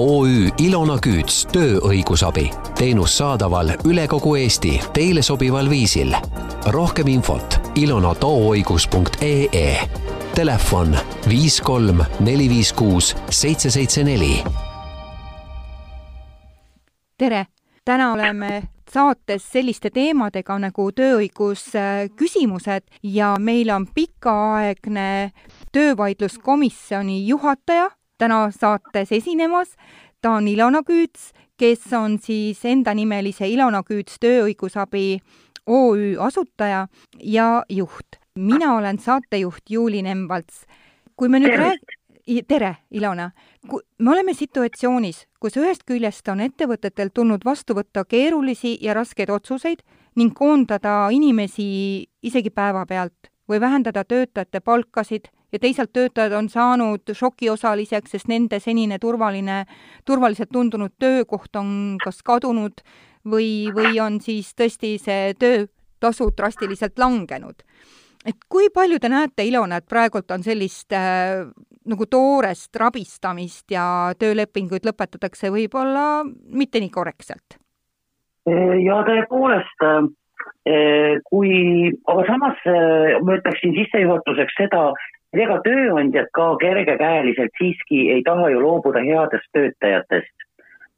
OÜ Ilona Küüts tööõigusabi. teenus saadaval üle kogu Eesti teile sobival viisil. rohkem infot ilonatooõigus.ee. Telefon viis kolm neli viis kuus seitse seitse neli. tere, täna oleme saates selliste teemadega nagu tööõigusküsimused ja meil on pikaaegne töövaidluskomisjoni juhataja täna saates esinemas. ta on Ilona Küüts, kes on siis endanimelise Ilona Küüts tööõigusabi OÜ asutaja ja juht. mina olen saatejuht Juuli Nemvalts. kui me nüüd rääg-, tere, Ilona! me oleme situatsioonis, kus ühest küljest on ettevõtetel tulnud vastu võtta keerulisi ja raskeid otsuseid ning koondada inimesi isegi päevapealt või vähendada töötajate palkasid ja teisalt töötajad on saanud šokiosaliseks, sest nende senine turvaline, turvaliselt tundunud töökoht on kas kadunud või, või on siis tõesti see töötasu drastiliselt langenud et kui palju te näete, Ilona, et praegult on sellist äh, nagu toorest rabistamist ja töölepinguid lõpetatakse võib-olla mitte nii korrektselt? ja tõepoolest, äh, kui, aga samas äh, ma ütleksin sissejuhatuseks seda, et ega tööandjad ka kergekäeliselt siiski ei taha ju loobuda headest töötajatest.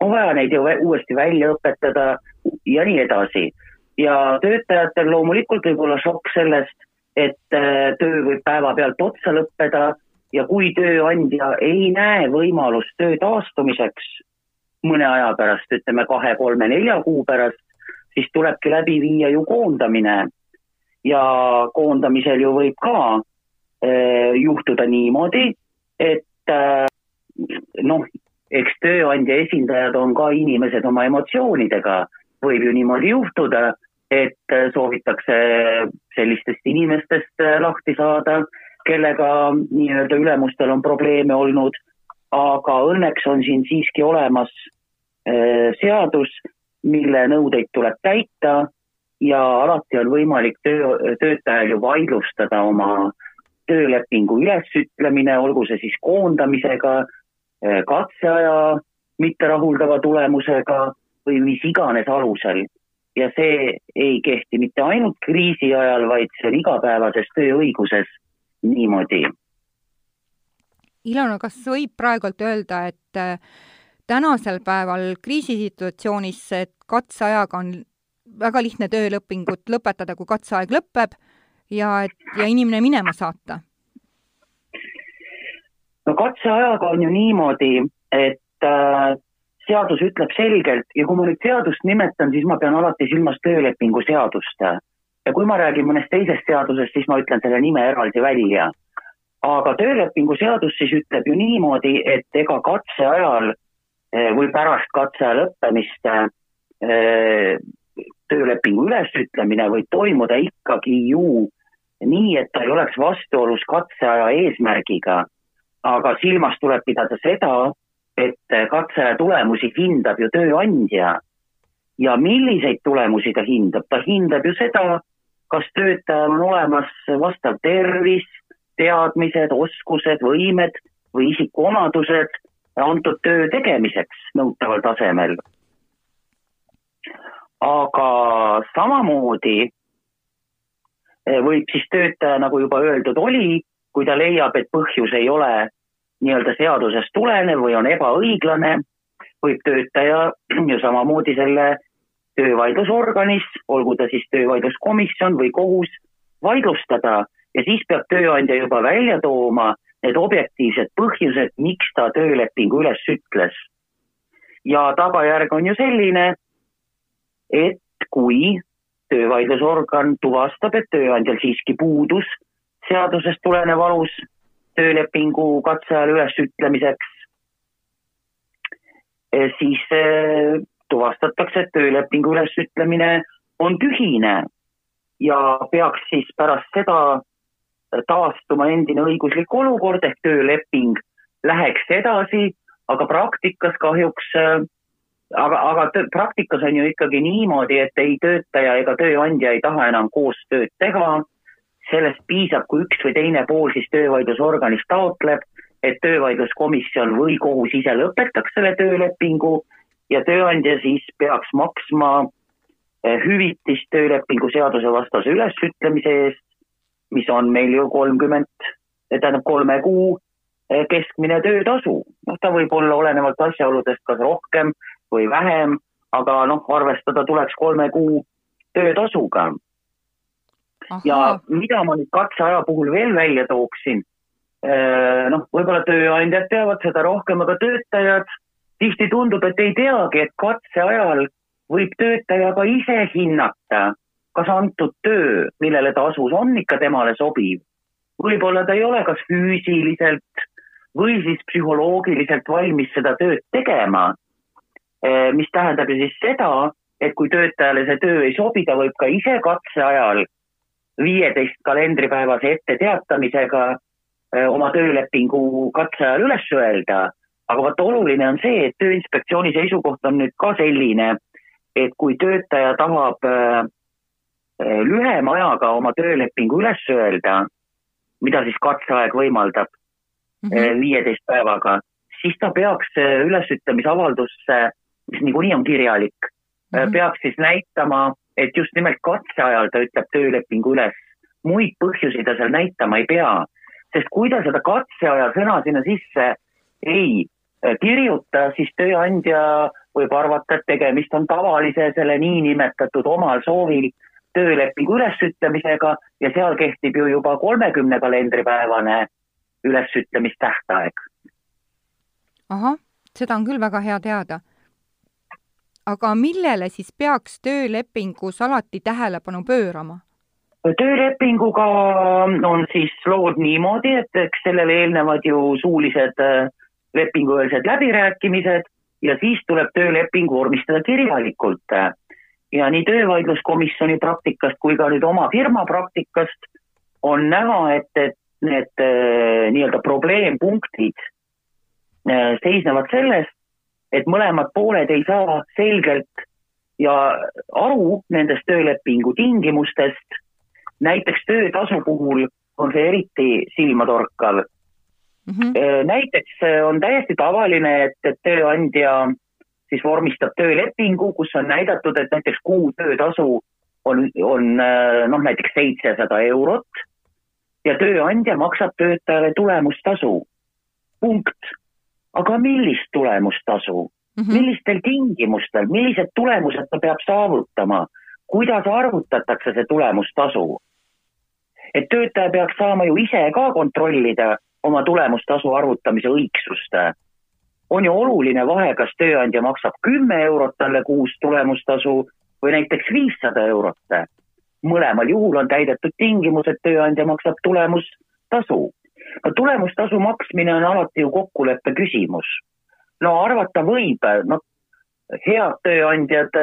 on vaja neid ju uuesti välja õpetada ja nii edasi. ja töötajatel loomulikult võib olla šokk sellest, et äh, töö võib päevapealt otsa lõppeda ja kui tööandja ei näe võimalust töö taastumiseks mõne aja pärast, ütleme kahe, kolme, nelja kuu pärast, siis tulebki läbi viia ju koondamine. ja koondamisel ju võib ka juhtuda niimoodi, et äh, noh, eks tööandja esindajad on ka inimesed oma emotsioonidega, võib ju niimoodi juhtuda et äh, soovitakse sellistest inimestest äh, lahti saada, kellega nii-öelda ülemustel on probleeme olnud, aga õnneks on siin siiski olemas äh, seadus, mille nõudeid tuleb täita ja alati on võimalik töö, töötajal ju vaidlustada oma töölepingu ülesütlemine, olgu see siis koondamisega, katseaja mitterahuldava tulemusega või mis iganes alusel ja see ei kehti mitte ainult kriisi ajal, vaid see on igapäevases tööõiguses niimoodi. Ilona, kas võib praegult öelda, et äh, tänasel päeval kriisisituatsioonis, katseajaga on väga lihtne töölepingut lõpetada, kui katseaeg lõpeb ja ja inimene minema saata? no katseajaga on ju niimoodi, et äh, seadus ütleb selgelt ja kui ma nüüd seadust nimetan, siis ma pean alati silmas töölepingu seadust. ja kui ma räägin mõnest teisest seadusest, siis ma ütlen selle nime eraldi välja. aga töölepingu seadus siis ütleb ju niimoodi, et ega katseajal eh, või pärast katseaja lõppemist eh, töölepingu ülesütlemine võib toimuda ikkagi ju nii, et ta ei oleks vastuolus katseaja eesmärgiga. aga silmas tuleb pidada seda, et katseaja tulemusi hindab ju tööandja ja milliseid tulemusi ta hindab, ta hindab ju seda, kas töötajal on olemas vastav tervis, teadmised, oskused, võimed või isikuomadused antud töö tegemiseks nõutaval tasemel. aga samamoodi võib siis töötaja, nagu juba öeldud oli, kui ta leiab, et põhjus ei ole nii-öelda seadusest tulenev või on ebaõiglane, võib töötaja ju samamoodi selle töövaidlusorganis, olgu ta siis töövaidluskomisjon või kohus, vaidlustada ja siis peab tööandja juba välja tooma need objektiivsed põhjused, miks ta töölepingu üles ütles. ja tagajärg on ju selline, et kui töövaidlusorgan tuvastab, et tööandjal siiski puudus seadusest tulenev alus töölepingu katseajal ülesütlemiseks, e, siis e, tuvastatakse, et töölepingu ülesütlemine on tühine ja peaks siis pärast seda taastuma endine õiguslik olukord ehk tööleping läheks edasi, aga praktikas kahjuks, e, aga, aga praktikas on ju ikkagi niimoodi, et ei töötaja ega tööandja ei taha enam koostööd teha sellest piisab, kui üks või teine pool siis töövaidlusorganis taotleb, et töövaidluskomisjon või kohus ise lõpetaks selle töölepingu ja tööandja siis peaks maksma eh, hüvitist töölepingu seaduse vastase ülesütlemise eest, mis on meil ju kolmkümmend, tähendab kolme kuu eh, keskmine töötasu. noh, ta võib olla olenevalt asjaoludest kas rohkem või vähem, aga noh, arvestada tuleks kolme kuu töötasuga. ja mida ma nüüd katseaja puhul veel välja tooksin Äh, noh, võib-olla tööandjad teavad seda rohkem, aga töötajad tihti tundub, et ei teagi, et katse ajal võib töötaja ka ise hinnata, kas antud töö, millele ta asus, on ikka temale sobiv. võib-olla ta ei ole kas füüsiliselt või siis psühholoogiliselt valmis seda tööd tegema. Äh, mis tähendab ju siis seda, et kui töötajale see töö ei sobi, ta võib ka ise katse ajal viieteist kalendripäevase etteteatamisega Äh, oma töölepingu katse ajal üles öelda, aga vot oluline on see, et Tööinspektsiooni seisukoht on nüüd ka selline, et kui töötaja tahab äh, lühema ajaga oma töölepingu üles öelda, mida siis katseaeg võimaldab mhm. viieteist mm -hmm. päevaga, siis ta peaks ülesütlemisavaldus, mis niikuinii on kirjalik mm, -hmm. peaks siis näitama, et just nimelt katse ajal ta ütleb töölepingu üles. muid põhjusi ta seal näitama ei pea sest kui ta seda katseaja sõna sinna sisse ei äh, kirjuta, siis tööandja võib arvata, et tegemist on tavalise selle niinimetatud omal soovil töölepingu ülesütlemisega ja seal kehtib ju juba kolmekümne kalendripäevane ülesütlemistähtaeg. ahah, seda on küll väga hea teada. Aga millele siis peaks töölepingus alati tähelepanu pöörama? töölepinguga on siis lood niimoodi, et eks sellele eelnevad ju suulised äh, lepingueelsed läbirääkimised ja siis tuleb tööleping vormistada kirjalikult. ja nii töövaidluskomisjoni praktikast kui ka nüüd oma firma praktikast on näha, et, et need äh, nii-öelda probleempunktid äh, seisnevad selles, et mõlemad pooled ei saa selgelt ja aru nendest töölepingu tingimustest näiteks töötasu puhul on see eriti silmatorkav mm. -hmm. näiteks äh, on täiesti tavaline, et, et tööandja siis vormistab töölepingu, kus on näidatud, et näiteks kuu töötasu on, on äh, noh, näiteks seitsesada eurot ja tööandja maksab töötajale tulemustasu. punkt. Aga millist tulemustasu mm? -hmm. millistel tingimustel, millised tulemused ta peab saavutama? kuidas arvutatakse see tulemustasu? et töötaja peaks saama ju ise ka kontrollida oma tulemustasu arvutamise õigsust. on ju oluline vahe, kas tööandja maksab kümme eurot talle kuus tulemustasu või näiteks viissada eurot. mõlemal juhul on täidetud tingimus, et tööandja maksab tulemustasu. No tulemustasu maksmine on alati ju kokkuleppe küsimus. no arvata võib, noh, head tööandjad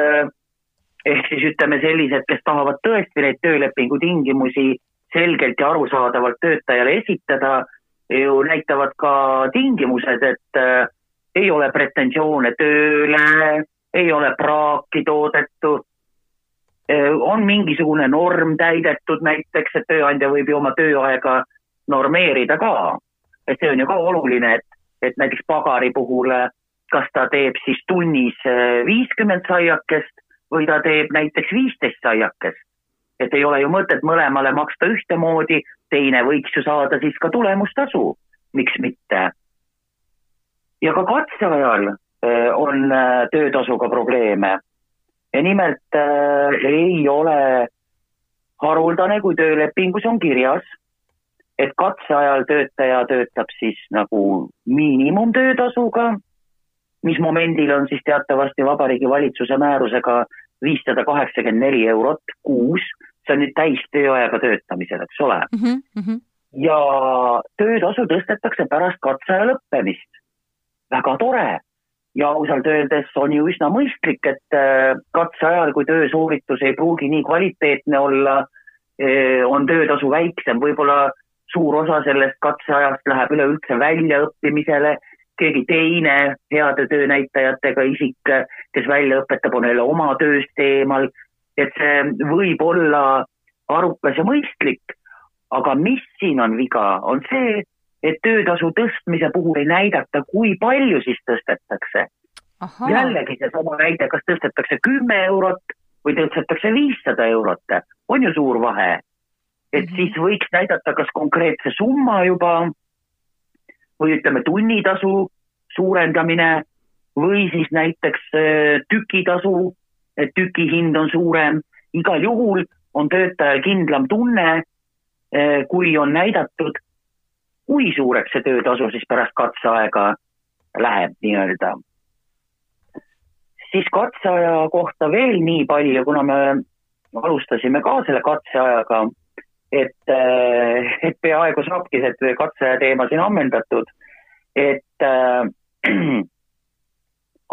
ehk siis ütleme sellised, kes tahavad tõesti neid töölepingu tingimusi selgelt ja arusaadavalt töötajale esitada, ju näitavad ka tingimused, et äh, ei ole pretensioone tööle, ei ole praaki toodetud äh,, on mingisugune norm täidetud näiteks, et tööandja võib ju oma tööaega normeerida ka. et see on ju ka oluline, et, et näiteks pagari puhul, äh, kas ta teeb siis tunnis äh, viiskümmend saiakest või ta teeb näiteks viisteist saiakest et ei ole ju mõtet mõlemale maksta ühtemoodi, teine võiks ju saada siis ka tulemustasu, miks mitte. ja ka katse ajal äh, on töötasuga probleeme. ja nimelt ei ole haruldane, kui töölepingus on kirjas, et katse ajal töötaja töötab siis nagu miinimumtöötasuga, mis momendil on siis teatavasti Vabariigi Valitsuse määrusega viissada kaheksakümmend neli eurot kuus see on nüüd täistööajaga töötamisel, eks ole mm. -hmm. ja töötasu tõstetakse pärast katseaja lõppemist. väga tore ja ausalt öeldes on ju üsna mõistlik, et äh, katseajal, kui töösooritus ei pruugi nii kvaliteetne olla, äh, on töötasu väiksem, võib-olla suur osa sellest katseajast läheb üleüldse väljaõppimisele, keegi teine heade töönäitajatega isik, kes välja õpetab, on jälle oma tööst eemal et see võib olla arukas ja mõistlik, aga mis siin on viga, on see, et töötasu tõstmise puhul ei näidata, kui palju siis tõstetakse. jällegi seesama näide, kas tõstetakse kümme eurot või tõstetakse viissada eurot, on ju suur vahe. Et -hmm. siis võiks näidata kas konkreetse summa juba või ütleme, tunnitasu suurendamine või siis näiteks äh, tükitasu, et tükihind on suurem, igal juhul on töötajal kindlam tunne, äh, kui on näidatud, kui suureks see töötasu siis pärast katseaega läheb nii-öelda. siis katseaja kohta veel nii palju, kuna me alustasime ka selle katseajaga, et, eh, et peaaegu saabki see katseaja teema siin ammendatud, et äh,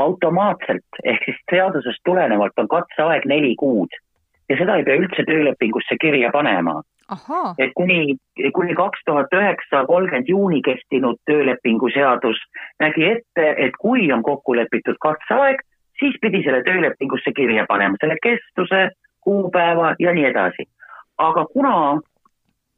automaatselt ehk siis seadusest tulenevalt on katseaeg neli kuud ja seda ei pea üldse töölepingusse kirja panema. Et kuni, kuni kaks tuhat üheksa, kolmkümmend juuni kehtinud töölepingu seadus nägi ette, et kui on kokku lepitud katseaeg, siis pidi selle töölepingusse kirja panema. Selle kestuse, kuupäeva ja nii edasi. Aga kuna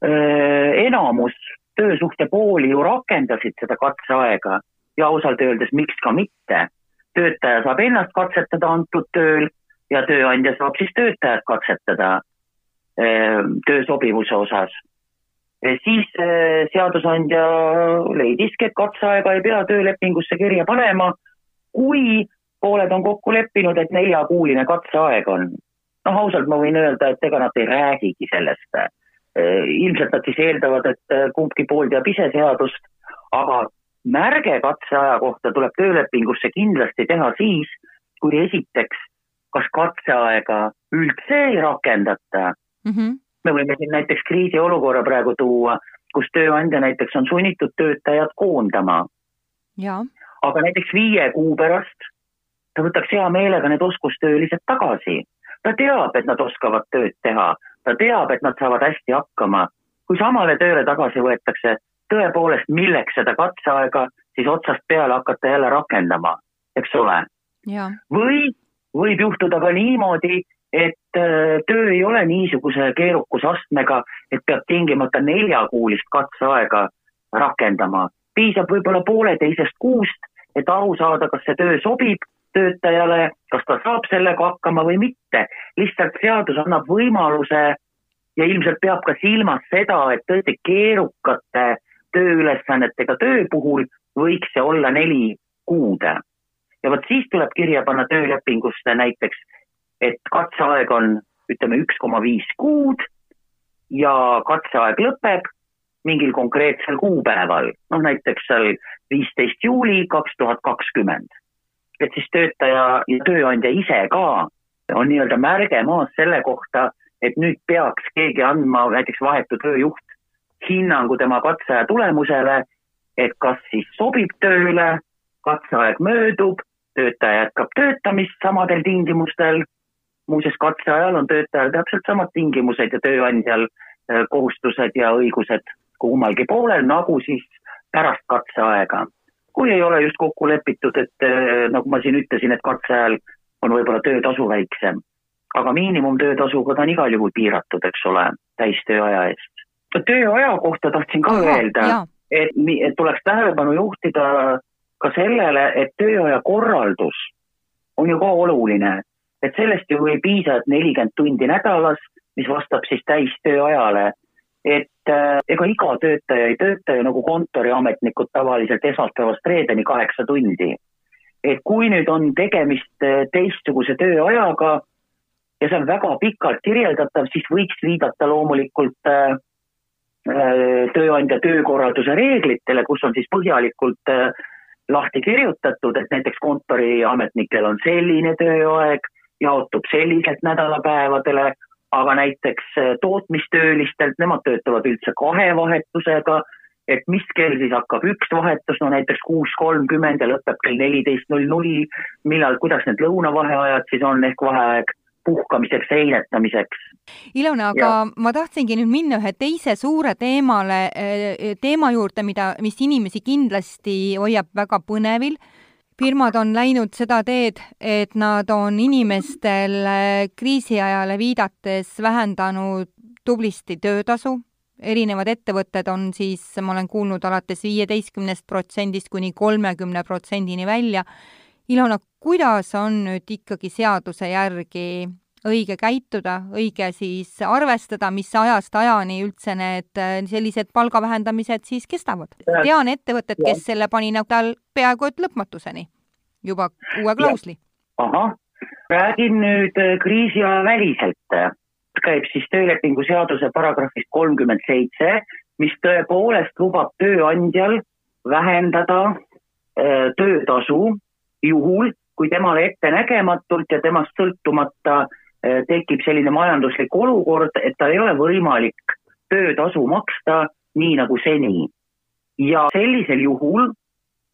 öö, enamus töösuhte pooli ju rakendasid seda katseaega ja ausalt öeldes, miks ka mitte, töötaja saab ennast katsetada antud tööl ja tööandja saab siis töötajat katsetada Ehm, töö sobivuse osas. siis eh, seadusandja leidiski, et katseaega ei pea töölepingusse kirja panema, kui pooled on kokku leppinud, et neljakuuline katseaeg on. Noh, ausalt ma võin öelda, et ega nad ei räägigi sellest. Eh, ilmselt nad siis eeldavad, et eh, kumbki pool teab ise seadust, aga märge katseaja kohta tuleb töölepingusse kindlasti teha siis, kui esiteks, kas katseaega üldse ei rakendata mm. -hmm. me võime siin näiteks kriisiolukorra praegu tuua, kus tööandja näiteks on sunnitud töötajad koondama. aga näiteks viie kuu pärast ta võtaks hea meelega need oskustöölised tagasi. Ta teab, et nad oskavad tööd teha, ta teab, et nad saavad hästi hakkama. kui samale tööle tagasi võetakse, tõepoolest, milleks seda katseaega siis otsast peale hakata jälle rakendama, eks ole. või võib juhtuda ka niimoodi, et äh, töö ei ole niisuguse keerukusastmega, et peab tingimata neljakuulist katseaega rakendama. piisab võib-olla pooleteisest kuust, et aru saada, kas see töö sobib töötajale, kas ta saab sellega hakkama või mitte. lihtsalt seadus annab võimaluse ja ilmselt peab ka silmas seda, et tõesti keerukate tööülesannetega töö puhul võiks see olla neli kuud. ja vot siis tuleb kirja panna töölepingusse näiteks et katseaeg on, ütleme, üks koma viis kuud ja katseaeg lõpeb mingil konkreetsel kuupäeval, noh näiteks seal viisteist juuli kaks tuhat kakskümmend. Et siis töötaja ja tööandja ise ka on nii-öelda märge maas selle kohta, et nüüd peaks keegi andma, näiteks vahetu tööjuht, hinnangu tema katseaja tulemusele, et kas siis sobib tööle, katseaeg möödub, töötaja jätkab töötamist samadel tingimustel muuseas, katseajal on töötajal täpselt samad tingimused ja tööandjal äh, kohustused ja õigused kummalgi poolel, nagu siis pärast katseaega. Kui ei ole just kokku lepitud, et äh, nagu ma siin ütlesin, et katseajal on võib-olla töötasu väiksem, aga miinimumtöötasuga ta on igal juhul piiratud, eks ole, täistööaja eest. tööaja kohta tahtsin ka Aha, öelda, et, et tuleks tähelepanu juhtida ka sellele, et tööaja korraldus on ju ka oluline et sellest ju ei piisa, et nelikümmend tundi nädalas, mis vastab siis täistööajale. et äh, ega iga töötaja ei tööta ju nagu kontoriametnikud tavaliselt esmaspäevast reedeni kaheksa tundi. et kui nüüd on tegemist äh, teistsuguse tööajaga ja see on väga pikalt kirjeldatav, siis võiks viidata loomulikult äh, tööandja töökorralduse reeglitele, kus on siis põhjalikult lahti kirjutatud, et näiteks kontoriametnikel on selline tööaeg jaotub selliselt nädalapäevadele, aga näiteks äh, tootmistöölistelt, nemad töötavad üldse kahe vahetusega, et mis kell siis hakkab üks vahetus, no näiteks kuus kolmkümmend ja lõpeb kell neliteist null null, millal, kuidas need lõunavaheajad siis on, ehk vaheaeg puhkamiseks, heinetamiseks. Ilona, aga ja. ma tahtsingi nüüd minna ühe teise suure teemale, äh, teema juurde, mida, mis inimesi kindlasti hoiab väga põnevil firmad on läinud seda teed, et nad on inimestel kriisi ajale viidates vähendanud tublisti töötasu, erinevad ettevõtted on siis, ma olen kuulnud, alates viieteistkümnest protsendist kuni kolmekümne protsendini välja. Ilona, kuidas on nüüd ikkagi seaduse järgi õige käituda, õige siis arvestada, mis ajast ajani üldse need äh, sellised palga vähendamised siis kestavad? tean ettevõtet, kes selle pani nagu tal peaaegu et lõpmatuseni, juba uue klausli. ahah, räägin nüüd äh, kriisiaja väliselt käib siis töölepingu seaduse paragrahvist kolmkümmend seitse, mis tõepoolest lubab tööandjal vähendada äh, töötasu juhul, kui temale ettenägematult ja temast sõltumata äh, tekib selline majanduslik olukord, et tal ei ole võimalik töötasu maksta nii nagu seni. ja sellisel juhul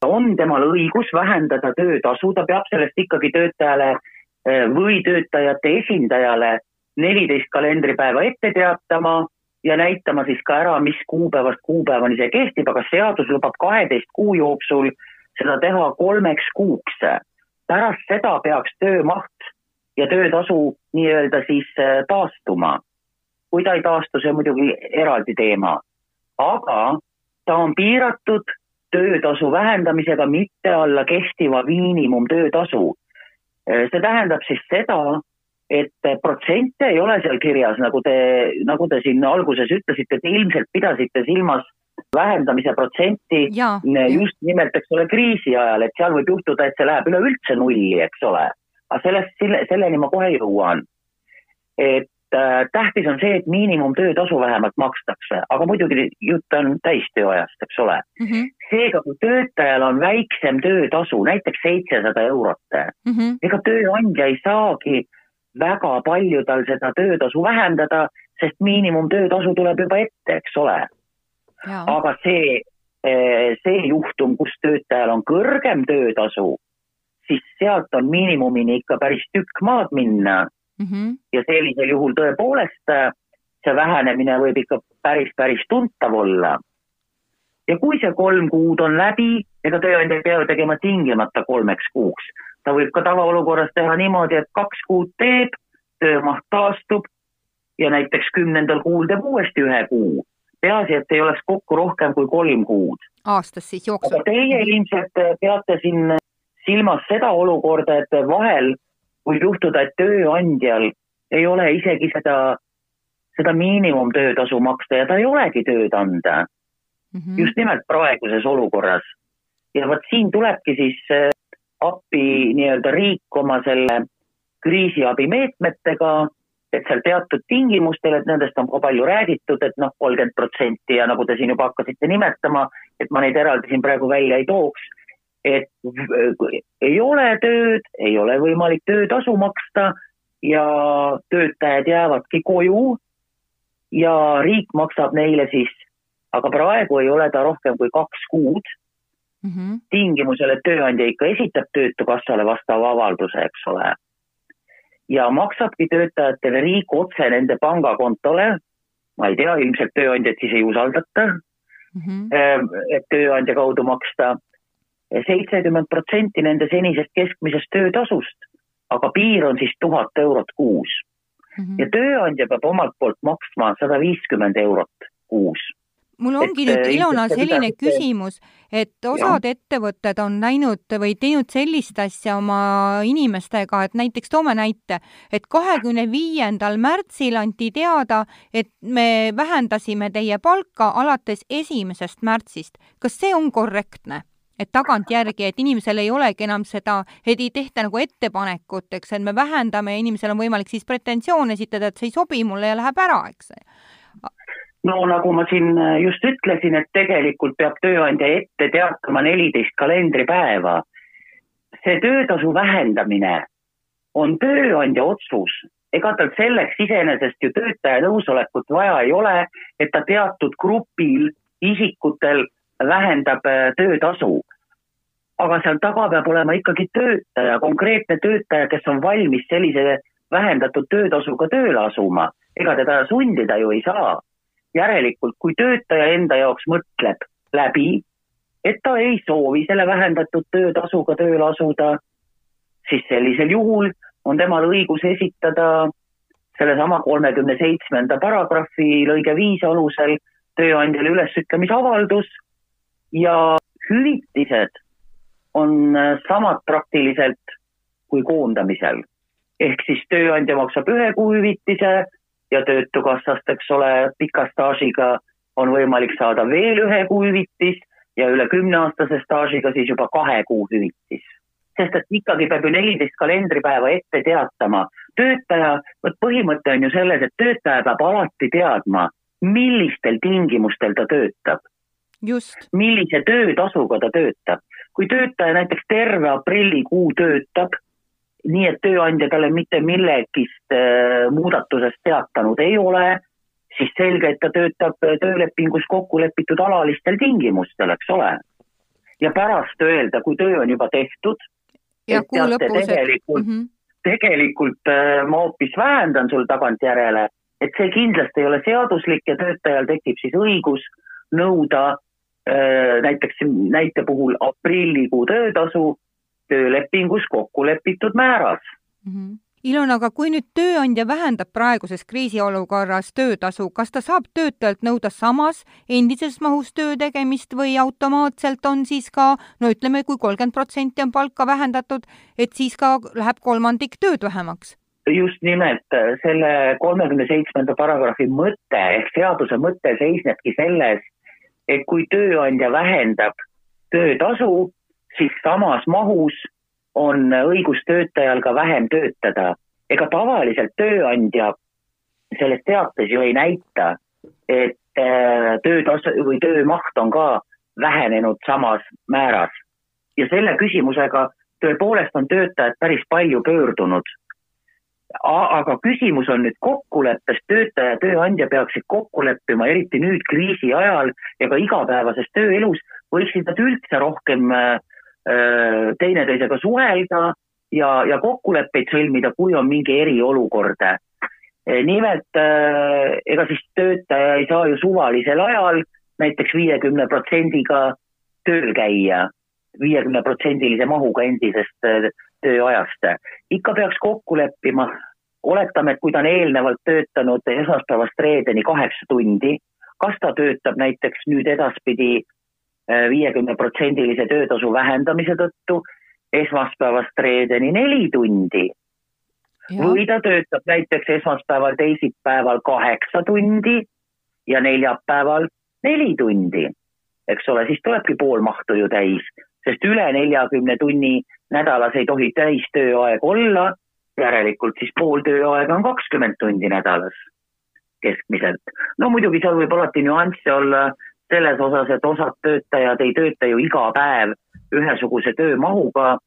on temal õigus vähendada töötasu, ta peab sellest ikkagi töötajale äh, või töötajate esindajale neliteist kalendripäeva ette teatama ja näitama siis ka ära, mis kuupäevast kuupäevani see kehtib, aga seadus lubab kaheteist kuu jooksul seda teha kolmeks kuuks. pärast seda peaks töömaht ja töötasu nii-öelda siis äh, taastuma. kui ta ei taastu, see on muidugi eraldi teema, aga ta on piiratud töötasu vähendamisega mitte alla kehtiva miinimumtöötasu. Äh, see tähendab siis seda, et protsente ei ole seal kirjas, nagu te, nagu te siin alguses ütlesite, te ilmselt pidasite silmas vähendamise protsenti ja, just nimelt, eks ole, kriisi ajal, et seal võib juhtuda, et see läheb üleüldse nulli, eks ole. Aga sellest, selle, selleni ma kohe jõuan. et äh, tähtis on see, et miinimumtöötasu vähemalt makstakse, aga muidugi jutt on täistööajast, eks ole mm. -hmm. seega, kui töötajal on väiksem töötasu, näiteks seitsesada eurot mm, -hmm. ega tööandja ei saagi äh, väga palju tal seda töötasu vähendada, sest miinimumtöötasu tuleb juba ette, eks ole. aga see, eh, see juhtum, kus töötajal on kõrgem töötasu, siis sealt on miinimumini ikka päris tükk maad minna mm. -hmm. ja sellisel juhul tõepoolest eh, see vähenemine võib ikka päris, päris tuntav olla. ja kui see kolm kuud on läbi, ega tööandja ei pea tegema tingimata kolmeks kuuks ta võib ka tavaolukorras teha niimoodi, et kaks kuud teeb, töömaht taastub ja näiteks kümnendal kuul teeb uuesti ühe kuu. peaasi, et ei oleks kokku rohkem kui kolm kuud. aastas siis jooksvalt? Teie ilmselt peate siin silmas seda olukorda, et vahel võib juhtuda, et tööandjal ei ole isegi seda, seda miinimumtöötasu maksta ja ta ei olegi tööd anda mm. -hmm. just nimelt praeguses olukorras. ja vot siin tulebki siis appi nii-öelda riik oma selle kriisiabimeetmetega, et seal teatud tingimustel, et nendest on ka palju räägitud, et noh, kolmkümmend protsenti ja nagu te siin juba hakkasite nimetama, et ma neid eraldi siin praegu välja ei tooks, et ei ole tööd, ei ole võimalik töötasu maksta ja töötajad jäävadki koju ja riik maksab neile siis, aga praegu ei ole ta rohkem kui kaks kuud mm -hmm. tingimusel, et tööandja ikka esitab Töötukassale vastava avalduse, eks ole. ja maksabki töötajatele riik otse nende pangakontole, ma ei tea, ilmselt tööandjat siis ei usaldata mm, -hmm. et tööandja kaudu maksta seitsekümmend protsenti nende senisest keskmisest töötasust, aga piir on siis tuhat eurot kuus mm. -hmm. ja tööandja peab omalt poolt maksma sada viiskümmend eurot kuus mul ongi et, nüüd, äh, Ilona, selline seda, küsimus, et osad jah. ettevõtted on läinud või teinud sellist asja oma inimestega, et näiteks toome näite, et kahekümne viiendal märtsil anti teada, et me vähendasime teie palka alates esimesest märtsist. kas see on korrektne? Et tagantjärgi, et inimesel ei olegi enam seda, et ei tehta nagu ettepanekut, eks, et me vähendame ja inimesel on võimalik siis pretensioon esitada, et see ei sobi mulle ja läheb ära, eks no nagu ma siin äh, just ütlesin, et tegelikult peab tööandja ette teatama neliteist kalendripäeva. see töötasu vähendamine on tööandja otsus, ega tal selleks iseenesest ju töötaja nõusolekut vaja ei ole, et ta teatud grupil isikutel vähendab äh, töötasu. aga seal taga peab olema ikkagi töötaja, konkreetne töötaja, kes on valmis sellise vähendatud töötasuga tööle asuma, ega teda sundida ju ei saa järelikult, kui töötaja enda jaoks mõtleb läbi, et ta ei soovi selle vähendatud töötasuga tööle asuda, siis sellisel juhul on temal õigus esitada sellesama kolmekümne seitsmenda paragrahvi lõige viis alusel tööandjale ülesütlemisavaldus ja hüvitised on äh, samad praktiliselt kui koondamisel. ehk siis tööandja maksab ühe kuu hüvitise ja Töötukassast, eks ole, pika staažiga on võimalik saada veel ühe kuu hüvitis ja üle kümneaastase staažiga siis juba kahe kuu hüvitis. sest et ikkagi peab ju neliteist kalendripäeva ette teatama. töötaja, vot põhimõte on ju selles, et töötaja peab alati teadma, millistel tingimustel ta töötab. Millise töötasuga ta töötab. kui töötaja näiteks terve aprillikuu töötab, nii et tööandja talle mitte millegist äh, muudatusest teatanud ei ole, siis selge, et ta töötab töölepingus kokku lepitud alalistel tingimustel, eks ole. ja pärast öelda, kui töö on juba tehtud, et teate, tegelikult mm, -hmm. tegelikult äh, ma hoopis vähendan sul tagantjärele, et see kindlasti ei ole seaduslik ja töötajal tekib siis õigus nõuda äh, näiteks näite puhul aprillikuu töötasu töölepingus kokku lepitud määras mm. -hmm Ilona, aga kui nüüd tööandja vähendab praeguses kriisiolukorras töötasu, kas ta saab töötajalt nõuda samas endises mahus töö tegemist või automaatselt on siis ka, no ütleme kui, kui kolmkümmend protsenti on palka vähendatud, et siis ka läheb kolmandik tööd vähemaks? just nimelt selle kolmekümne seitsmenda paragrahvi mõte ehk seaduse mõte seisnebki selles, et kui tööandja vähendab töötasu, siis samas mahus on õigus töötajal ka vähem töötada. ega tavaliselt tööandja selles teates ju ei näita, et äh, töötasu või töömaht on ka vähenenud samas määras. ja selle küsimusega tõepoolest on töötajad päris palju pöördunud. Aga küsimus on nüüd kokkuleppes, töötaja ja tööandja peaksid kokku leppima, eriti nüüd kriisi ajal ja ka igapäevases tööelus, võiksid nad üldse rohkem äh, Äh, teineteisega suhelda ja, ja kokkuleppeid sõlmida, kui on mingi eriolukord. Äh, nimelt äh, ega siis töötaja ei saa ju suvalisel ajal näiteks viiekümne protsendiga tööl käia, viiekümne protsendilise mahuga endisest tööajast. ikka peaks kokku leppima, oletame, et kui ta on eelnevalt töötanud esmaspäevast reedeni kaheksa tundi, kas ta töötab näiteks nüüd edaspidi viiekümneprotsendilise töötasu vähendamise tõttu esmaspäevast reedeni neli tundi. või ta töötab näiteks esmaspäeval, teisipäeval kaheksa tundi ja neljapäeval neli tundi. eks ole, siis tulebki pool mahtu ju täis, sest üle neljakümne tunni nädalas ei tohi täistööaeg olla, järelikult siis pool tööaega on kakskümmend tundi nädalas keskmiselt. no muidugi seal võib alati nüansse olla selles osas, et osad töötajad ei tööta ju iga päev ühesuguse töömahuga,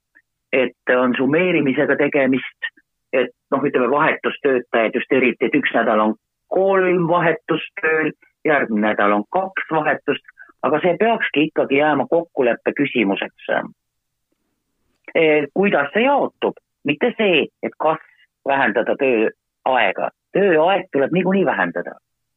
et on summeerimisega tegemist, et noh, ütleme vahetustöötajad just eriti, et üks nädal on kolm vahetust tööl, järgmine nädal on kaks vahetust, aga see peakski ikkagi jääma kokkuleppe küsimuseks. E, kuidas see jaotub, mitte see, et kas vähendada tööaega, tööaeg tuleb niikuinii vähendada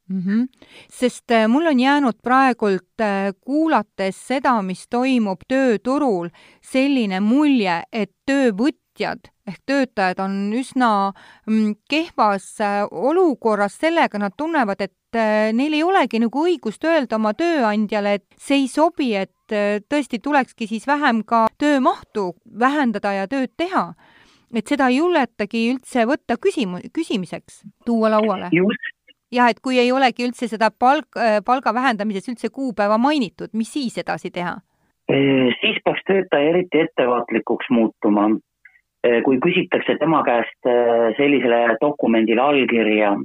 mm. -hmm. sest äh, mul on jäänud praegult äh, kuulates seda, mis toimub tööturul, selline mulje, et töövõtjad ehk töötajad on üsna mm, kehvas olukorras sellega, nad tunnevad, et neil ei olegi nagu õigust öelda oma tööandjale, et see ei sobi, et tõesti tulekski siis vähem ka töömahtu vähendada ja tööd teha et seda ei julgetagi üldse võtta küsimu-, küsimiseks, tuua lauale. jah, et kui ei olegi üldse seda palk, äh, palga vähendamises üldse kuupäeva mainitud, mis siis edasi teha? siis peaks töötaja eriti ettevaatlikuks muutuma. kui küsitakse tema käest äh, sellisele dokumendile allkirja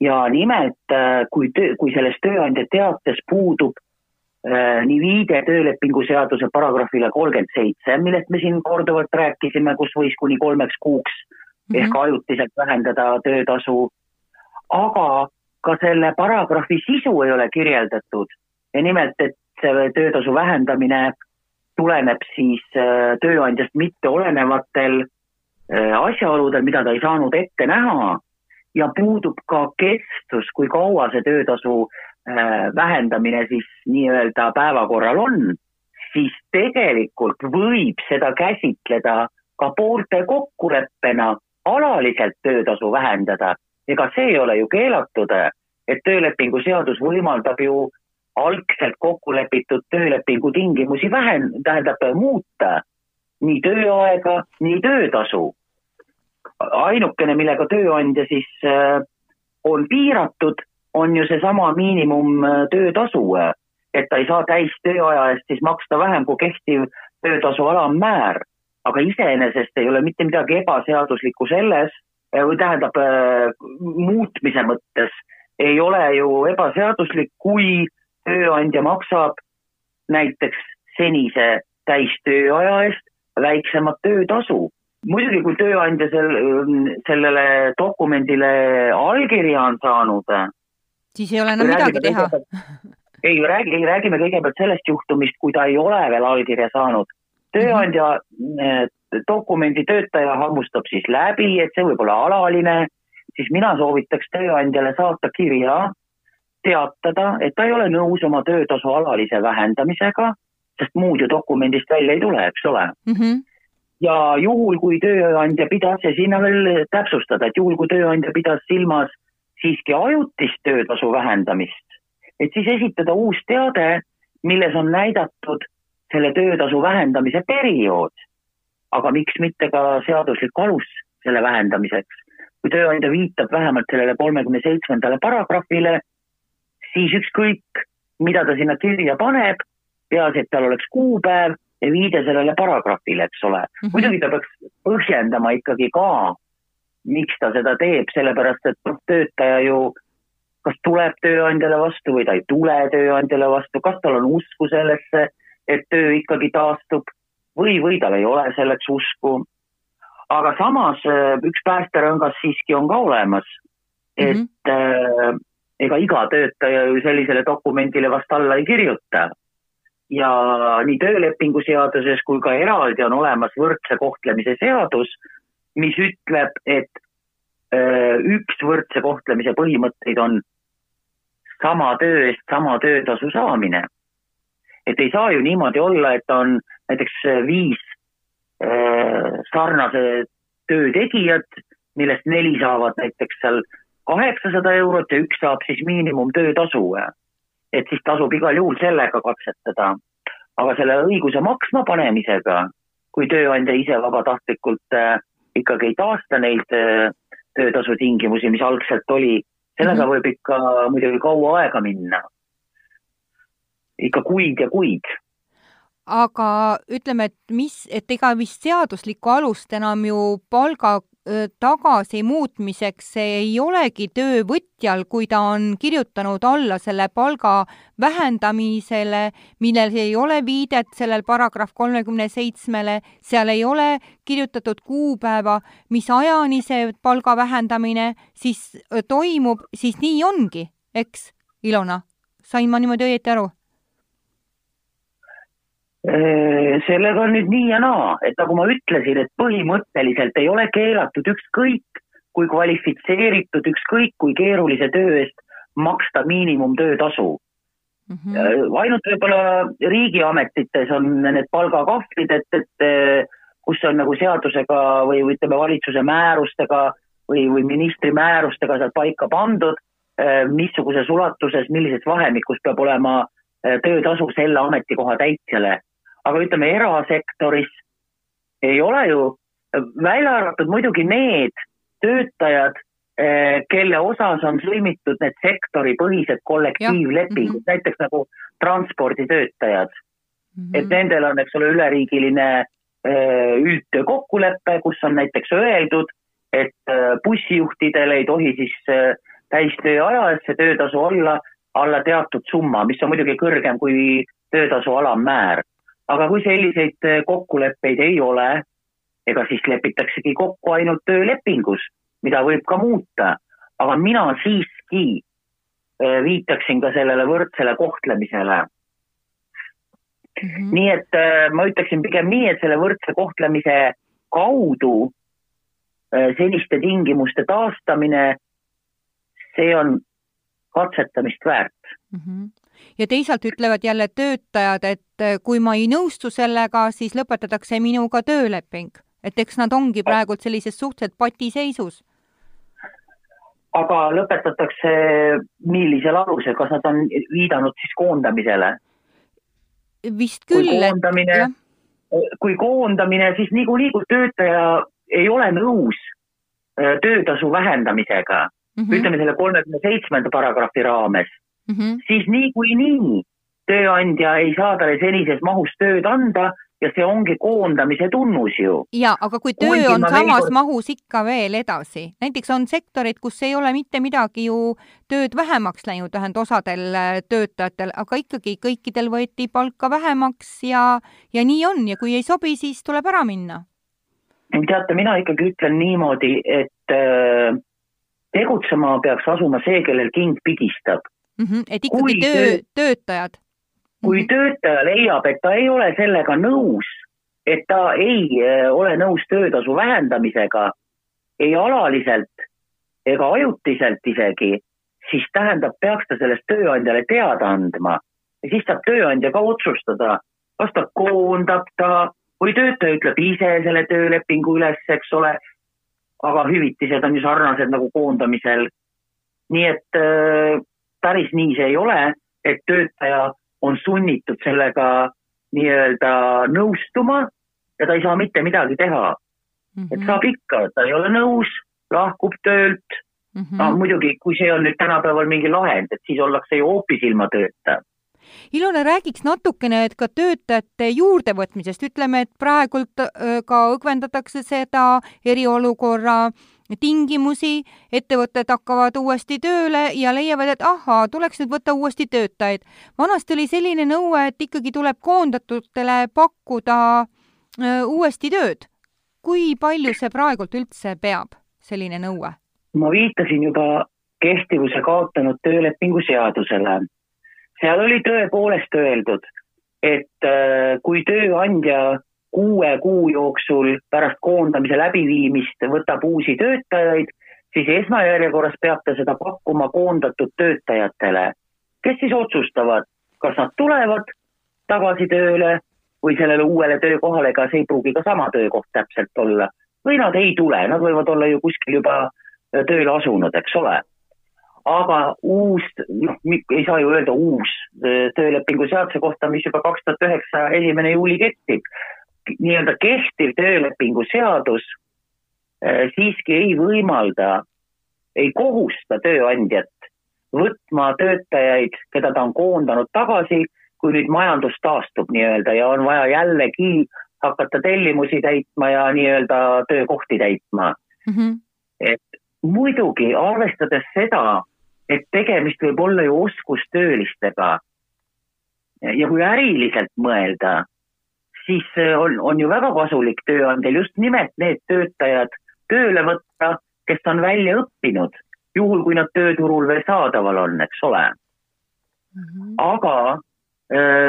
ja nimelt, äh, kui töö, kui selles tööandja teates puudub nii viide töölepingu seaduse paragrahvile kolmkümmend seitse, millest me siin korduvalt rääkisime, kus võis kuni kolmeks kuuks mm -hmm. ehk ajutiselt vähendada töötasu. Aga ka selle paragrahvi sisu ei ole kirjeldatud. Ja nimelt, et see töötasu vähendamine tuleneb siis äh, tööandjast mitte olenevatel äh, asjaoludel, mida ta ei saanud ette näha ja puudub ka kestus, kui kaua see töötasu äh, vähendamine siis nii-öelda päevakorral on, siis tegelikult võib seda käsitleda ka poolte kokkuleppena alaliselt töötasu vähendada ega see ei ole ju keelatud, et töölepingu seadus võimaldab ju algselt kokku lepitud töölepingu tingimusi vähen-, tähendab muuta nii tööaega, nii töötasu. Ainukene, millega tööandja siis äh, on piiratud, on ju seesama miinimumtöötasu, äh, et ta ei saa täis tööaja eest siis maksta vähem kui kehtiv töötasu alammäär. aga iseenesest ei ole mitte midagi ebaseaduslikku selles, äh, või tähendab muutmise mõttes ei ole ju ebaseaduslik, kui tööandja maksab näiteks senise täistööaja eest väiksemat töötasu. Muidugi, kui tööandja sel, sellele dokumendile allkirja on saanud. siis ei ole enam midagi teha. ei, räägi, räägime kõigepealt sellest juhtumist, kui ta ei ole veel allkirja saanud. tööandja mm -hmm. dokumendi töötaja hammustab siis läbi, et see võib olla alaline, siis mina soovitaks tööandjale saata kirja teatada, et ta ei ole nõus oma töötasu alalise vähendamisega, sest muud ju dokumendist välja ei tule, eks ole mm. -hmm. Ja juhul, kui tööandja pidas ja sinna veel täpsustada, et juhul, kui tööandja pidas silmas siiski ajutist töötasu vähendamist, et siis esitada uus teade, milles on näidatud selle töötasu vähendamise periood. aga miks mitte ka seaduslik alus selle vähendamiseks. kui tööandja viitab vähemalt sellele kolmekümne seitsmendale paragrahvile siis ükskõik, mida ta sinna kirja paneb, peaasi, et tal oleks kuupäev viide sellele paragrahvile, eks ole mm. -hmm. muidugi ta peaks põhjendama ikkagi ka, miks ta seda teeb, sellepärast et noh, töötaja ju kas tuleb tööandjale vastu või ta ei tule tööandjale vastu, kas tal on usku sellesse, et töö ikkagi taastub või, või tal ei ole selleks usku. aga samas äh, üks päästerõngas siiski on ka olemas, et mm -hmm ega iga töötaja ju sellisele dokumendile vast alla ei kirjuta. Ja nii töölepingu seaduses kui ka eraldi on olemas võrdse kohtlemise seadus, mis ütleb, et üks võrdse kohtlemise põhimõtteid on sama töö eest sama töötasu saamine. et ei saa ju niimoodi olla, et on näiteks viis sarnase töö tegijat, millest neli saavad näiteks seal kaheksasada eurot ja üks saab siis miinimumtöötasu. Et siis tasub igal juhul sellega katsetada. aga selle õiguse maksma panemisega, kui tööandja ise vabatahtlikult äh, ikkagi ei taasta neid äh, töötasu tingimusi, mis algselt oli, sellega mm -hmm. võib ikka muidugi kaua aega minna. ikka kuid ja kuid aga ütleme, et mis, et ega vist seaduslikku alust enam ju palga tagasimuutmiseks ei olegi töövõtjal, kui ta on kirjutanud alla selle palga vähendamisele, millel ei ole viidet sellel paragrahv kolmekümne seitsmele, seal ei ole kirjutatud kuupäeva, mis ajani see palga vähendamine siis toimub, siis nii ongi, eks, Ilona? sain ma niimoodi õieti aru? Äh, sellega on nüüd nii ja naa, et nagu ma ütlesin, et põhimõtteliselt ei ole keelatud ükskõik kui kvalifitseeritud, ükskõik kui keerulise töö eest maksta miinimumtöötasu mm. -hmm. ainult võib-olla riigiametites on need palgakahvlid, et, et äh, kus on nagu seadusega või, või ütleme, valitsuse määrustega või, või ministri määrustega seal paika pandud, missuguses ulatuses, millises vahemikus peab olema töötasu selle ametikoha täitjale aga ütleme, erasektoris ei ole ju, välja arvatud muidugi need töötajad, eh, kelle osas on sõlmitud need sektoripõhised kollektiivlepingud, mm -hmm. näiteks nagu transporditöötajad mm. -hmm. et nendel on, eks ole, üleriigiline eh, üldtöö kokkulepe, kus on näiteks öeldud, et eh, bussijuhtidel ei tohi siis täistööaja eest see töötasu olla alla teatud summa, mis on muidugi kõrgem kui töötasu alammäär aga kui selliseid äh, kokkuleppeid ei ole, ega siis lepitaksegi kokku ainult töölepingus, mida võib ka muuta, aga mina siiski äh, viitaksin ka sellele võrdsele kohtlemisele mm. -hmm. nii et äh, ma ütleksin pigem nii, et selle võrdse kohtlemise kaudu selliste tingimuste taastamine, see on katsetamist väärt mm. -hmm ja teisalt ütlevad jälle töötajad, et äh, kui ma ei nõustu sellega, siis lõpetatakse minuga tööleping. et eks nad ongi praegu sellises suhteliselt patiseisus. aga lõpetatakse millisel alusel, kas nad on viidanud siis koondamisele? vist küll, et jah. kui koondamine, siis niikuinii, kui töötaja ei ole nõus äh, töötasu vähendamisega mm, -hmm. ütleme selle kolmekümne seitsmenda paragrahvi raames mm, -hmm. siis niikuinii tööandja ei saa talle senises mahus tööd anda ja see ongi koondamise tunnus ju. ja, aga kui töö Kuigi on samas kord... mahus ikka veel edasi, näiteks on sektorid, kus ei ole mitte midagi ju tööd vähemaks läinud, tähendab osadel äh, töötajatel, aga ikkagi kõikidel võeti palka vähemaks ja, ja nii on ja kui ei sobi, siis tuleb ära minna. teate, mina ikkagi ütlen niimoodi, et äh, tegutsema peaks asuma see, kellel king pigistab mm. -hmm, et ikkagi kui töö, töötajad kui mhm. töötaja leiab, et ta ei ole sellega nõus, et ta ei eh, ole nõus töötasu vähendamisega ei alaliselt ega ajutiselt isegi, siis tähendab, peaks ta sellest tööandjale teada andma ja siis saab tööandja ka otsustada, kas ta koondab ta või töötaja ütleb ise selle töölepingu üles, eks ole. aga hüvitised on ju sarnased nagu koondamisel. nii et äh, päris nii see ei ole, et töötaja on sunnitud sellega nii-öelda nõustuma ja ta ei saa mitte midagi teha mm. -hmm. et saab ikka, ta ei ole nõus, lahkub töölt mm. -hmm. no muidugi, kui see on nüüd tänapäeval mingi lahend, et siis ollakse ju hoopis ilma tööta Ilona, räägiks natukene, et ka töötajate juurdevõtmisest, ütleme, et praegult äh, ka õgvendatakse seda eriolukorra tingimusi, ettevõtted hakkavad uuesti tööle ja leiavad, et ahaa, tuleks nüüd võtta uuesti töötajaid. vanasti oli selline nõue, et ikkagi tuleb koondatutele pakkuda uuesti tööd. kui palju see praegult üldse peab, selline nõue? ma viitasin juba kehtivuse kaotanud töölepingu seadusele. seal oli tõepoolest öeldud, et kui tööandja kuue kuu jooksul pärast koondamise läbiviimist võtab uusi töötajaid, siis esmajärjekorras peab ta seda pakkuma koondatud töötajatele, kes siis otsustavad, kas nad tulevad tagasi tööle või sellele uuele töökohale, see ei pruugi ka sama töökoht täpselt olla, või nad ei tule, nad võivad olla ju kuskil juba tööle asunud, eks ole. aga uus, noh, ei saa ju öelda uus töölepingu seaduse kohta, mis juba kaks tuhat üheksa esimene juuli kehtib, nii-öelda kehtiv töölepingu seadus äh, siiski ei võimalda, ei kohusta tööandjat võtma töötajaid, keda ta on koondanud tagasi, kui nüüd majandus taastub nii-öelda ja on vaja jällegi hakata tellimusi täitma ja nii-öelda töökohti täitma mm. -hmm. et muidugi arvestades seda, et tegemist võib olla ju oskustöölistega ja kui äriliselt mõelda, siis on, on ju väga kasulik tööandjal just nimelt need töötajad tööle võtta, kes on välja õppinud, juhul kui nad tööturul veel saadaval on, eks ole mm. -hmm. aga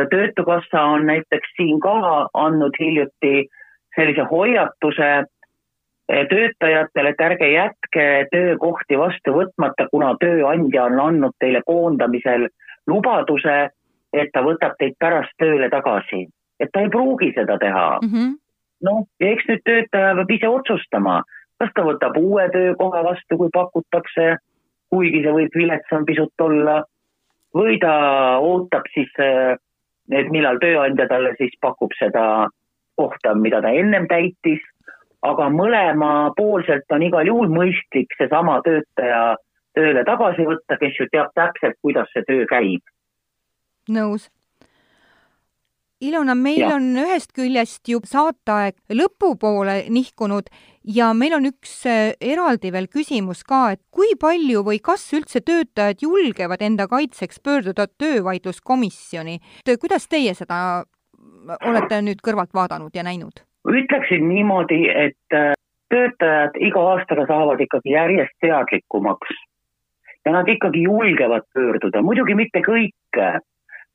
Töötukassa on näiteks siin ka andnud hiljuti sellise hoiatuse töötajatele, et ärge jätke töökohti vastu võtmata, kuna tööandja on andnud teile koondamisel lubaduse, et ta võtab teid pärast tööle tagasi et ta ei pruugi seda teha. Mm -hmm.. noh, ja eks nüüd töötaja peab ise otsustama, kas ta võtab uue töökoha vastu, kui pakutakse, kuigi see võib viletsam pisut olla, või ta ootab siis, et millal tööandja talle siis pakub seda kohta, mida ta ennem täitis, aga mõlemapoolselt on igal juhul mõistlik seesama töötaja tööle tagasi võtta, kes ju teab täpselt, kuidas see töö käib. nõus Ilona, meil ja. on ühest küljest ju saateaeg lõpupoole nihkunud ja meil on üks äh, eraldi veel küsimus ka, et kui palju või kas üldse töötajad julgevad enda kaitseks pöörduda töövaidluskomisjoni? kuidas teie seda olete nüüd kõrvalt vaadanud ja näinud? ütleksin niimoodi, et äh, töötajad iga aastaga saavad ikkagi järjest teadlikumaks ja nad ikkagi julgevad pöörduda, muidugi mitte kõik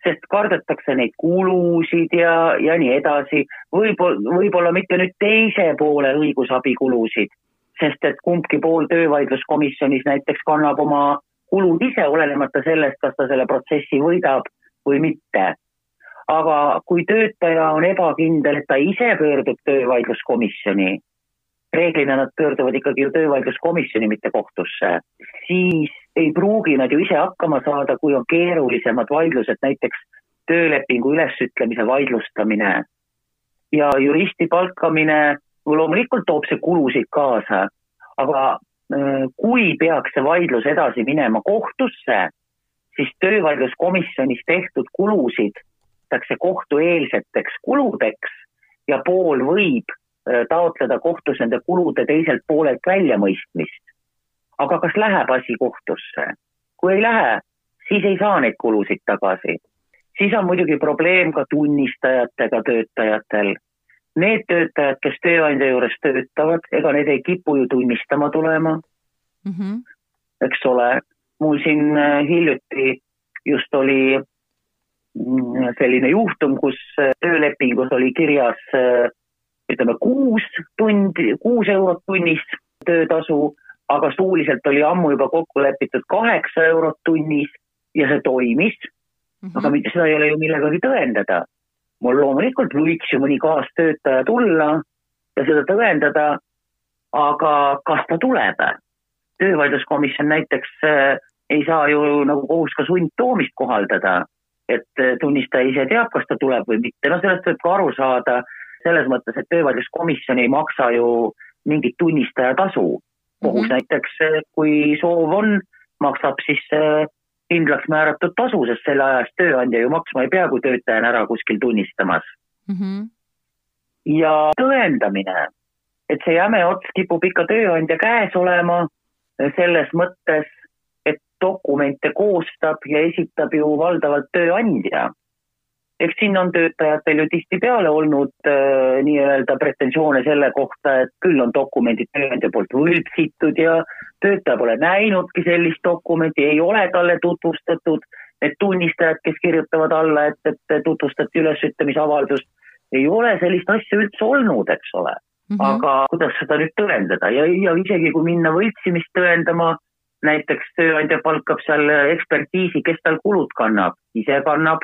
sest kardetakse neid kulusid ja, ja nii edasi. võib-olla, võib-olla mitte nüüd teise poole õigusabikulusid, sest et kumbki pool töövaidluskomisjonis näiteks kannab oma kulud ise, olenemata sellest, kas ta selle protsessi võidab või mitte. aga kui töötaja on ebakindel, et ta ise pöördub töövaidluskomisjoni, reeglina nad pöörduvad ikkagi ju töövaidluskomisjoni, mitte kohtusse, siis ei pruugi nad ju ise hakkama saada, kui on keerulisemad vaidlused, näiteks töölepingu ülesütlemise vaidlustamine ja juristi palkamine, loomulikult toob see kulusid kaasa, aga äh, kui peaks see vaidlus edasi minema kohtusse, siis töövaidluskomisjonis tehtud kulusid võetakse kohtueelseteks kuludeks ja pool võib taotleda kohtus nende kulude teiselt poolelt väljamõistmist aga kas läheb asi kohtusse? kui ei lähe, siis ei saa neid kulusid tagasi. siis on muidugi probleem ka tunnistajatega töötajatel. Need töötajad, kes tööandja juures töötavad, ega need ei kipu ju tunnistama tulema mm. -hmm. eks ole, mul siin äh, hiljuti just oli mm, selline juhtum, kus äh, töölepingus oli kirjas äh, ütleme kuus tundi, kuus eurot tunnis töötasu aga suuliselt oli ammu juba kokku lepitud kaheksa eurot tunnis ja see toimis mm. -hmm. aga mitte seda ei ole ju millegagi tõendada. mul loomulikult võiks ju mõni kaastöötaja tulla ja seda tõendada, aga kas ta tuleb? töövaidluskomisjon näiteks äh, ei saa ju nagu kohus ka sundtoomist kohaldada, et äh, tunnistaja ise teab, kas ta tuleb või mitte, no sellest võib ka aru saada selles mõttes, et töövaidluskomisjon ei maksa ju mingit tunnistaja tasu kohus mm -hmm. näiteks, kui soov on, maksab siis äh, kindlaks määratud tasu, sest selle aja eest tööandja ju maksma ei pea, kui töötaja on ära kuskil tunnistamas mm. -hmm. ja tõendamine, et see jäme ots kipub ikka tööandja käes olema selles mõttes, et dokumente koostab ja esitab ju valdavalt tööandja eks siin on töötajatel ju tihtipeale olnud äh, nii-öelda pretensioone selle kohta, et küll on dokumendid tööandja poolt võltsitud ja töötaja pole näinudki sellist dokumenti, ei ole talle tutvustatud. Need tunnistajad, kes kirjutavad alla, et, et tutvustati ülesütlemisavaldust, ei ole sellist asja üldse olnud, eks ole mm. -hmm. aga kuidas seda nüüd tõendada ja, ja isegi kui minna võltsimist tõendama, näiteks tööandja palkab seal ekspertiisi, kes tal kulud kannab, ise kannab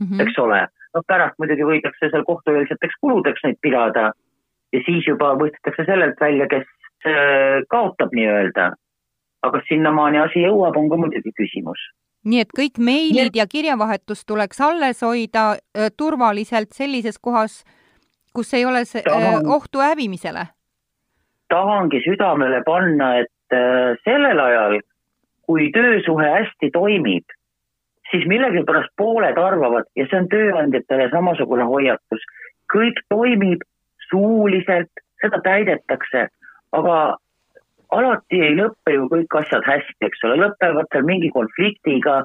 mm, -hmm. eks ole. noh, pärast muidugi võidakse seal kohtueelseteks kuludeks neid pidada ja siis juba mõistetakse sellelt välja, kes äh, kaotab nii-öelda. aga sinnamaani asi jõuab, on ka muidugi küsimus nii et kõik meilid ja kirjavahetus tuleks alles hoida äh, turvaliselt sellises kohas, kus ei ole see, äh, Tahan, ohtu hävimisele? tahangi südamele panna, et äh, sellel ajal, kui töösuhe hästi toimib, siis millegipärast pooled arvavad ja see on tööandjatele samasugune hoiatus, kõik toimib suuliselt, seda täidetakse, aga alati ei lõppe ju kõik asjad hästi, eks ole, lõpevad seal mingi konfliktiga,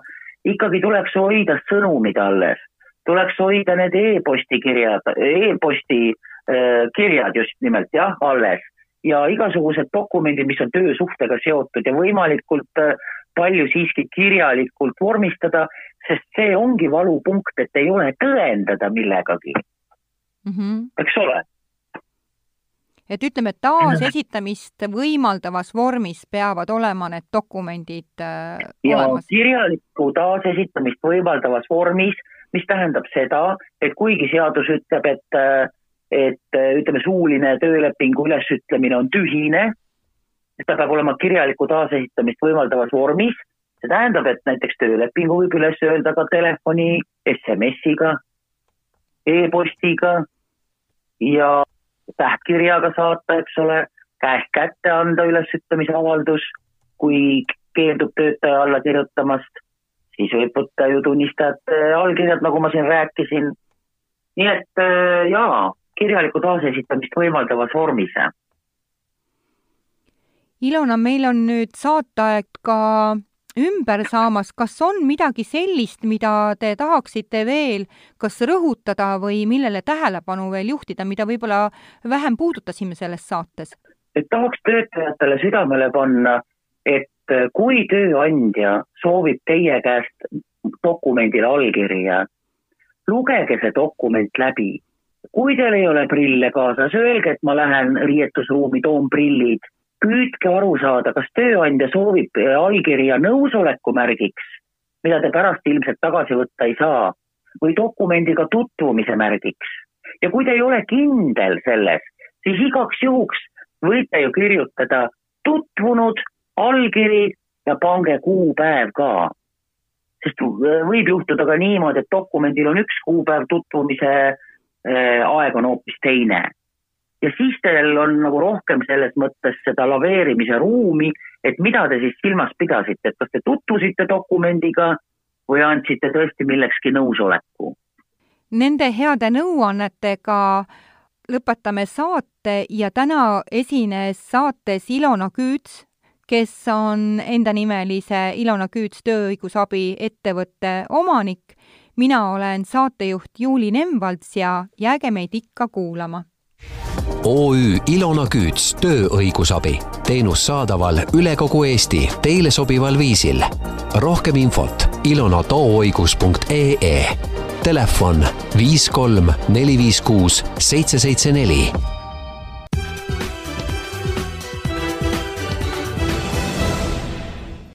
ikkagi tuleks hoida sõnumid alles, tuleks hoida need e-posti kirjad e, e-posti äh, kirjad just nimelt jah, alles. Ja igasugused dokumendid, mis on töösuhtega seotud ja võimalikult äh, palju siiski kirjalikult vormistada, sest see ongi valupunkt, et ei ole tõendada millegagi mm. -hmm. eks ole? et ütleme, taasesitamist võimaldavas vormis peavad olema need dokumendid äh, ja olemas? kirjalikku taasesitamist võimaldavas vormis, mis tähendab seda, et kuigi seadus ütleb, et äh, et ütleme, suuline töölepingu ülesütlemine on tühine, et ta peab olema kirjalikku taasesitamist võimaldavas vormis. see tähendab, et näiteks töölepingu võib üles öelda ka telefoni, SMS-iga e, e-postiga ja tähtkirjaga saata, eks ole, käest kätte anda ülesütlemise avaldus, kui keeldub töötaja alla kirjutamast, siis võib võtta ju tunnistajate allkirjad, nagu ma siin rääkisin. nii et äh, jaa, kirjalikku taasesitamist võimaldavas vormis Ilona, meil on nüüd saateaeg ka ümber saamas, kas on midagi sellist, mida te tahaksite veel kas rõhutada või millele tähelepanu veel juhtida, mida võib-olla vähem puudutasime selles saates? et tahaks töötajatele südamele panna, et kui tööandja soovib teie käest dokumendile allkirja, lugege see dokument läbi. kui teil ei ole prille kaasas, öelge, et ma lähen riietusruumi, toon prillid püüdke aru saada, kas tööandja soovib allkirja nõusoleku märgiks, mida te pärast ilmselt tagasi võtta ei saa, või dokumendiga tutvumise märgiks. ja kui te ei ole kindel selles, siis igaks juhuks võite ju kirjutada tutvunud, allkiri ja pange kuupäev ka. sest võib juhtuda ka niimoodi, et dokumendil on üks kuupäev, tutvumise äh, aeg on hoopis teine. Ja siis teil on nagu rohkem selles mõttes seda laveerimise ruumi, et mida te siis silmas pidasite, et kas te tutvusite dokumendiga või andsite tõesti millekski nõusoleku? Nende heade nõuannetega lõpetame saate ja täna esines saates Ilona Küüts, kes on endanimelise Ilona Küüts tööõigusabi ettevõtte omanik. mina olen saatejuht Juuli Nemvalts ja jääge meid ikka kuulama. OÜ Ilona Küüts tööõigusabi, teenus saadaval üle kogu Eesti teile sobival viisil. rohkem infot ilonatooõigus.ee telefon viis kolm neli viis kuus seitse seitse neli